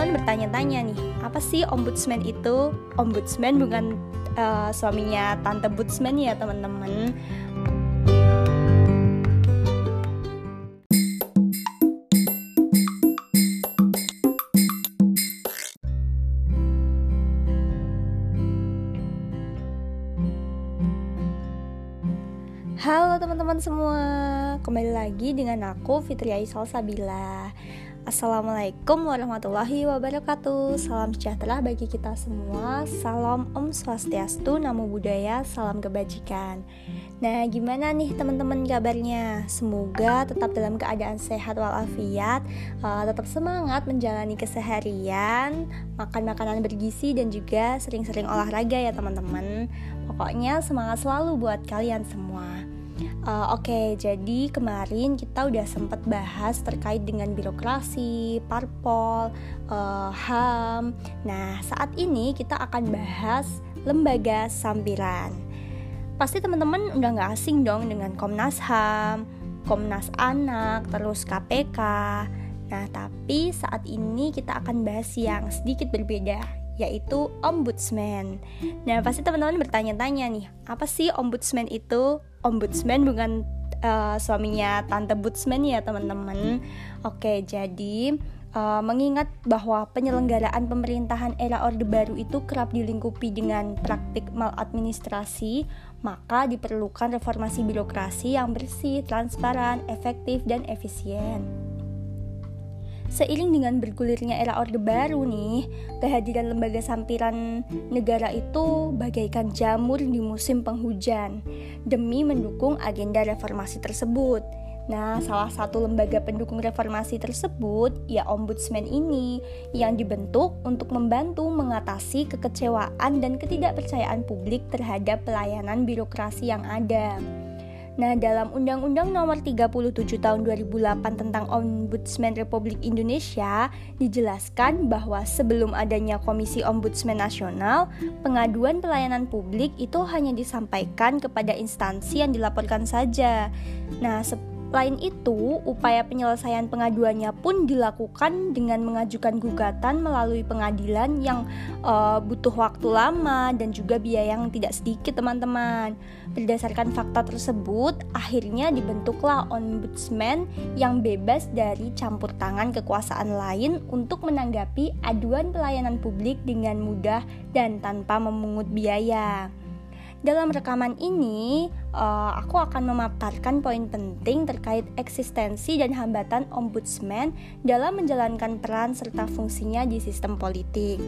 teman-teman bertanya-tanya nih, apa sih ombudsman itu? Ombudsman bukan uh, suaminya tante Budsman ya teman-teman. Halo teman-teman semua, kembali lagi dengan aku Fitri Aisal Sabila. Assalamualaikum warahmatullahi wabarakatuh. Salam sejahtera bagi kita semua. Salam Om Swastiastu, Namo Buddhaya, salam kebajikan. Nah, gimana nih teman-teman kabarnya? Semoga tetap dalam keadaan sehat walafiat, uh, tetap semangat menjalani keseharian, makan makanan bergizi dan juga sering-sering olahraga ya teman-teman. Pokoknya semangat selalu buat kalian semua. Uh, Oke, okay, jadi kemarin kita udah sempat bahas terkait dengan birokrasi, parpol, uh, HAM. Nah, saat ini kita akan bahas lembaga sampiran. Pasti teman-teman udah nggak asing dong dengan Komnas HAM, Komnas Anak, terus KPK. Nah, tapi saat ini kita akan bahas yang sedikit berbeda, yaitu ombudsman. Nah, pasti teman-teman bertanya-tanya nih, apa sih ombudsman itu? Ombudsman bukan uh, suaminya tante Budsman ya, teman-teman. Oke, jadi uh, mengingat bahwa penyelenggaraan pemerintahan era Orde Baru itu kerap dilingkupi dengan praktik maladministrasi, maka diperlukan reformasi birokrasi yang bersih, transparan, efektif, dan efisien. Seiring dengan bergulirnya era Orde Baru nih, kehadiran lembaga sampiran negara itu bagaikan jamur di musim penghujan demi mendukung agenda reformasi tersebut. Nah, salah satu lembaga pendukung reformasi tersebut ya Ombudsman ini yang dibentuk untuk membantu mengatasi kekecewaan dan ketidakpercayaan publik terhadap pelayanan birokrasi yang ada. Nah, dalam Undang-Undang Nomor 37 Tahun 2008 tentang Ombudsman Republik Indonesia dijelaskan bahwa sebelum adanya Komisi Ombudsman Nasional, pengaduan pelayanan publik itu hanya disampaikan kepada instansi yang dilaporkan saja. Nah, Lain itu, upaya penyelesaian pengaduannya pun dilakukan dengan mengajukan gugatan melalui pengadilan yang uh, butuh waktu lama dan juga biaya yang tidak sedikit, teman-teman. Berdasarkan fakta tersebut, akhirnya dibentuklah ombudsman yang bebas dari campur tangan kekuasaan lain untuk menanggapi aduan pelayanan publik dengan mudah dan tanpa memungut biaya. Dalam rekaman ini, uh, aku akan memaparkan poin penting terkait eksistensi dan hambatan ombudsman dalam menjalankan peran serta fungsinya di sistem politik.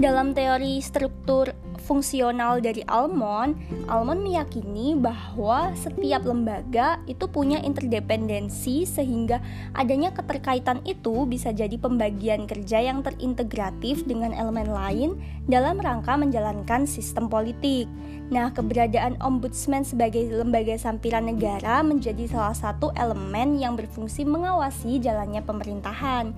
Dalam teori struktur fungsional dari Almond, Almond meyakini bahwa setiap lembaga itu punya interdependensi sehingga adanya keterkaitan itu bisa jadi pembagian kerja yang terintegratif dengan elemen lain dalam rangka menjalankan sistem politik. Nah, keberadaan ombudsman sebagai lembaga sampiran negara menjadi salah satu elemen yang berfungsi mengawasi jalannya pemerintahan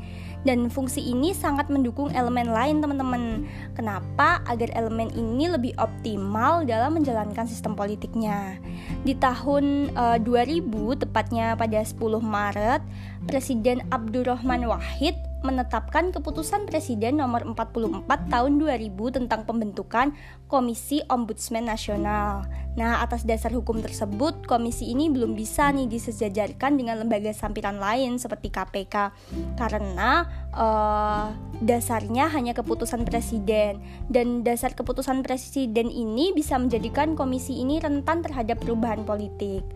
dan fungsi ini sangat mendukung elemen lain teman-teman. Kenapa? Agar elemen ini lebih optimal dalam menjalankan sistem politiknya. Di tahun uh, eh, 2000 tepatnya pada 10 Maret, Presiden Abdurrahman Wahid menetapkan keputusan Presiden nomor 44 tahun 2000 tentang pembentukan Komisi Ombudsman Nasional. Nah, atas dasar hukum tersebut, komisi ini belum bisa nih disejajarkan dengan lembaga sampiran lain seperti KPK karena uh, dasarnya hanya keputusan presiden dan dasar keputusan presiden ini bisa menjadikan komisi ini rentan terhadap perubahan politik.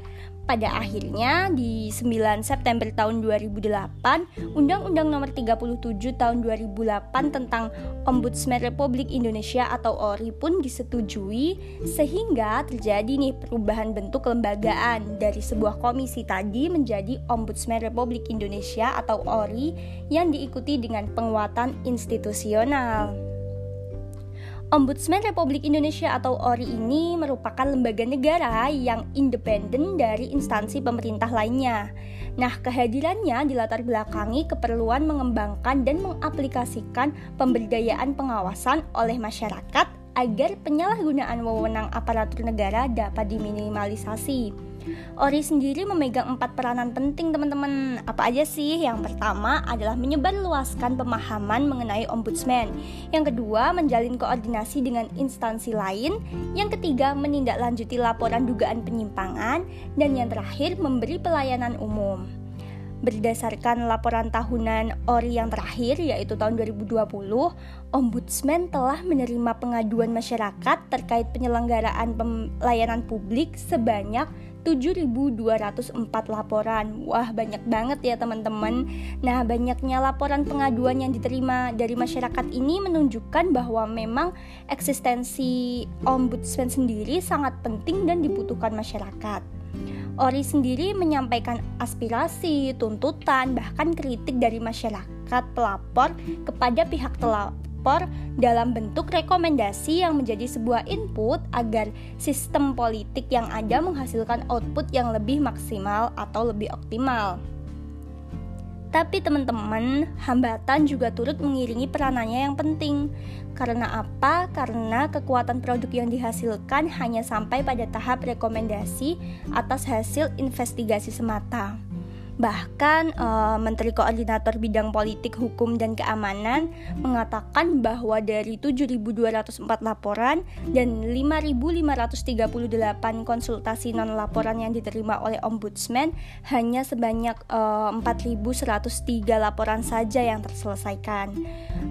Pada akhirnya di 9 September tahun 2008, Undang-Undang Nomor 37 tahun 2008 tentang Ombudsman Republik Indonesia atau ORI pun disetujui sehingga terjadi nih perubahan bentuk kelembagaan dari sebuah komisi tadi menjadi Ombudsman Republik Indonesia atau ORI yang diikuti dengan penguatan institusional. Ombudsman Republik Indonesia atau ORI ini merupakan lembaga negara yang independen dari instansi pemerintah lainnya. Nah, kehadirannya dilatar belakangi keperluan mengembangkan dan mengaplikasikan pemberdayaan pengawasan oleh masyarakat agar penyalahgunaan wewenang aparatur negara dapat diminimalisasi. Ori sendiri memegang empat peranan penting teman-teman. Apa aja sih? Yang pertama adalah menyebarluaskan pemahaman mengenai ombudsman. Yang kedua menjalin koordinasi dengan instansi lain. Yang ketiga menindaklanjuti laporan dugaan penyimpangan. Dan yang terakhir memberi pelayanan umum. Berdasarkan laporan tahunan ORI yang terakhir yaitu tahun 2020, Ombudsman telah menerima pengaduan masyarakat terkait penyelenggaraan pelayanan publik sebanyak 7.204 laporan. Wah, banyak banget ya teman-teman. Nah, banyaknya laporan pengaduan yang diterima dari masyarakat ini menunjukkan bahwa memang eksistensi ombudsman sendiri sangat penting dan dibutuhkan masyarakat. Ori sendiri menyampaikan aspirasi, tuntutan, bahkan kritik dari masyarakat pelapor kepada pihak dalam bentuk rekomendasi yang menjadi sebuah input agar sistem politik yang ada menghasilkan output yang lebih maksimal atau lebih optimal. Tapi teman-teman, hambatan juga turut mengiringi peranannya yang penting. Karena apa? Karena kekuatan produk yang dihasilkan hanya sampai pada tahap rekomendasi atas hasil investigasi semata. Bahkan uh, Menteri Koordinator Bidang Politik, Hukum, dan Keamanan mengatakan bahwa dari 7.204 laporan dan 5.538 konsultasi non laporan yang diterima oleh Ombudsman hanya sebanyak uh, eh, 4.103 laporan saja yang terselesaikan.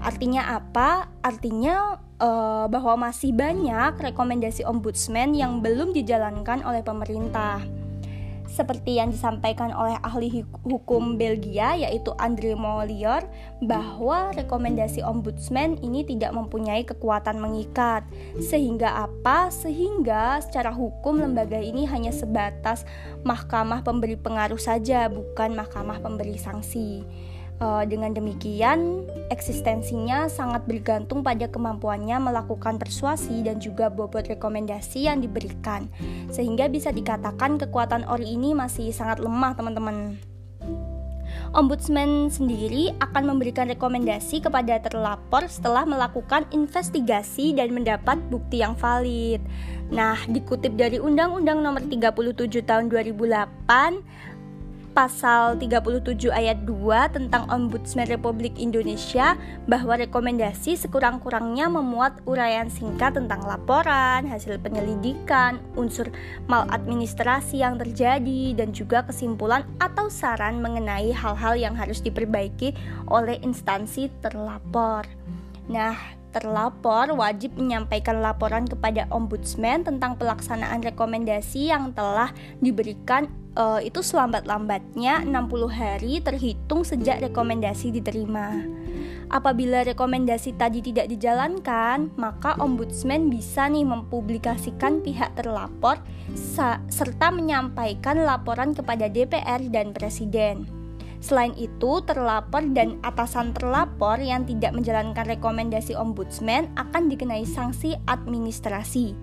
Artinya apa? Artinya uh, bahwa masih banyak rekomendasi Ombudsman yang belum dijalankan oleh pemerintah seperti yang disampaikan oleh ahli hukum Belgia yaitu Andre Molior bahwa rekomendasi ombudsman ini tidak mempunyai kekuatan mengikat. Sehingga apa? Sehingga secara hukum lembaga ini hanya sebatas mahkamah pemberi pengaruh saja bukan mahkamah pemberi sanksi Uh, dengan demikian, eksistensinya sangat bergantung pada kemampuannya melakukan persuasi dan juga bobot rekomendasi yang diberikan, sehingga bisa dikatakan kekuatan ORI ini masih sangat lemah, teman-teman. Ombudsman sendiri akan memberikan rekomendasi kepada terlapor setelah melakukan investigasi dan mendapat bukti yang valid. Nah, dikutip dari Undang-Undang Nomor 37 Tahun 2008, pasal 37 ayat 2 tentang Ombudsman Republik Indonesia bahwa rekomendasi sekurang-kurangnya memuat uraian singkat tentang laporan, hasil penyelidikan, unsur maladministrasi yang terjadi dan juga kesimpulan atau saran mengenai hal-hal yang harus diperbaiki oleh instansi terlapor. Nah, terlapor wajib menyampaikan laporan kepada ombudsman tentang pelaksanaan rekomendasi yang telah diberikan uh, itu selambat-lambatnya 60 hari terhitung sejak rekomendasi diterima. Apabila rekomendasi tadi tidak dijalankan, maka ombudsman bisa nih mempublikasikan pihak terlapor serta menyampaikan laporan kepada DPR dan presiden. Selain itu, terlapor dan atasan terlapor yang tidak menjalankan rekomendasi ombudsman akan dikenai sanksi administrasi.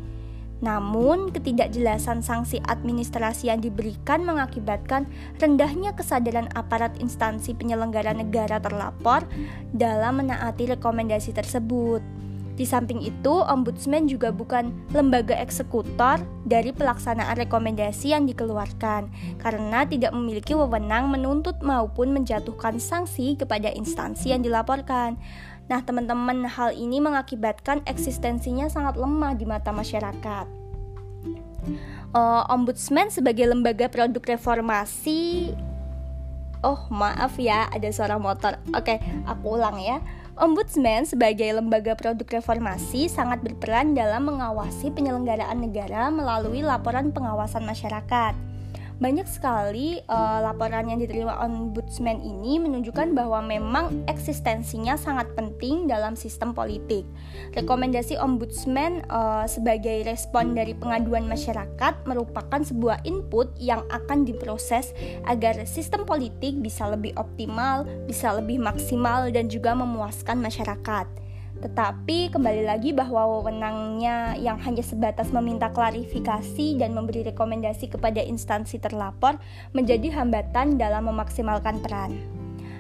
Namun, ketidakjelasan sanksi administrasi yang diberikan mengakibatkan rendahnya kesadaran aparat instansi penyelenggara negara terlapor dalam menaati rekomendasi tersebut. Di samping itu, ombudsman juga bukan lembaga eksekutor dari pelaksanaan rekomendasi yang dikeluarkan karena tidak memiliki wewenang menuntut maupun menjatuhkan sanksi kepada instansi yang dilaporkan. Nah, teman-teman, hal ini mengakibatkan eksistensinya sangat lemah di mata masyarakat. Uh, Ombudsman sebagai lembaga produk reformasi Oh, maaf ya, ada suara motor. Oke, aku ulang ya. Ombudsman sebagai lembaga produk reformasi sangat berperan dalam mengawasi penyelenggaraan negara melalui laporan pengawasan masyarakat banyak sekali uh, laporan yang diterima ombudsman ini menunjukkan bahwa memang eksistensinya sangat penting dalam sistem politik. Rekomendasi ombudsman uh, sebagai respon dari pengaduan masyarakat merupakan sebuah input yang akan diproses agar sistem politik bisa lebih optimal, bisa lebih maksimal dan juga memuaskan masyarakat. Tetapi kembali lagi bahwa wewenangnya yang hanya sebatas meminta klarifikasi dan memberi rekomendasi kepada instansi terlapor menjadi hambatan dalam memaksimalkan peran.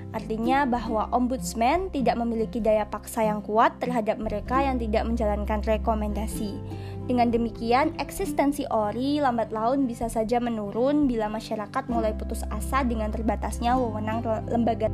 Artinya bahwa ombudsman tidak memiliki daya paksa yang kuat terhadap mereka yang tidak menjalankan rekomendasi. Dengan demikian, eksistensi ORI lambat laun bisa saja menurun bila masyarakat mulai putus asa dengan terbatasnya wewenang lembaga.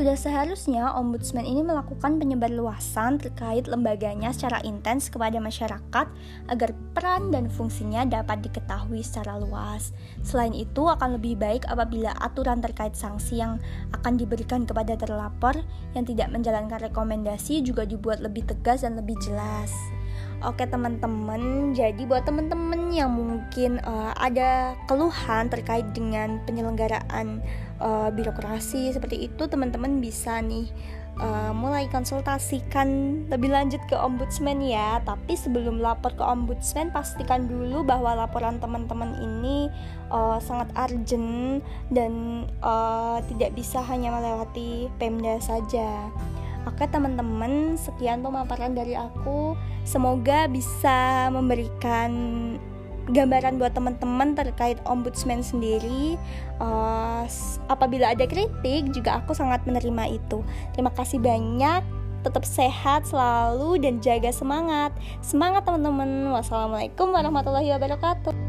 Sudah seharusnya ombudsman ini melakukan penyebarluasan terkait lembaganya secara intens kepada masyarakat agar peran dan fungsinya dapat diketahui secara luas. Selain itu, akan lebih baik apabila aturan terkait sanksi yang akan diberikan kepada terlapor yang tidak menjalankan rekomendasi juga dibuat lebih tegas dan lebih jelas. Oke teman-teman, jadi buat teman-teman yang mungkin uh, ada keluhan terkait dengan penyelenggaraan uh, birokrasi seperti itu, teman-teman bisa nih uh, mulai konsultasikan lebih lanjut ke ombudsman ya. Tapi sebelum lapor ke ombudsman, pastikan dulu bahwa laporan teman-teman ini uh, sangat urgent dan uh, tidak bisa hanya melewati Pemda saja. Oke teman-teman, sekian pemaparan dari aku. Semoga bisa memberikan gambaran buat teman-teman terkait ombudsman sendiri. Uh, apabila ada kritik, juga aku sangat menerima itu. Terima kasih banyak. Tetap sehat selalu dan jaga semangat. Semangat teman-teman. Wassalamualaikum warahmatullahi wabarakatuh.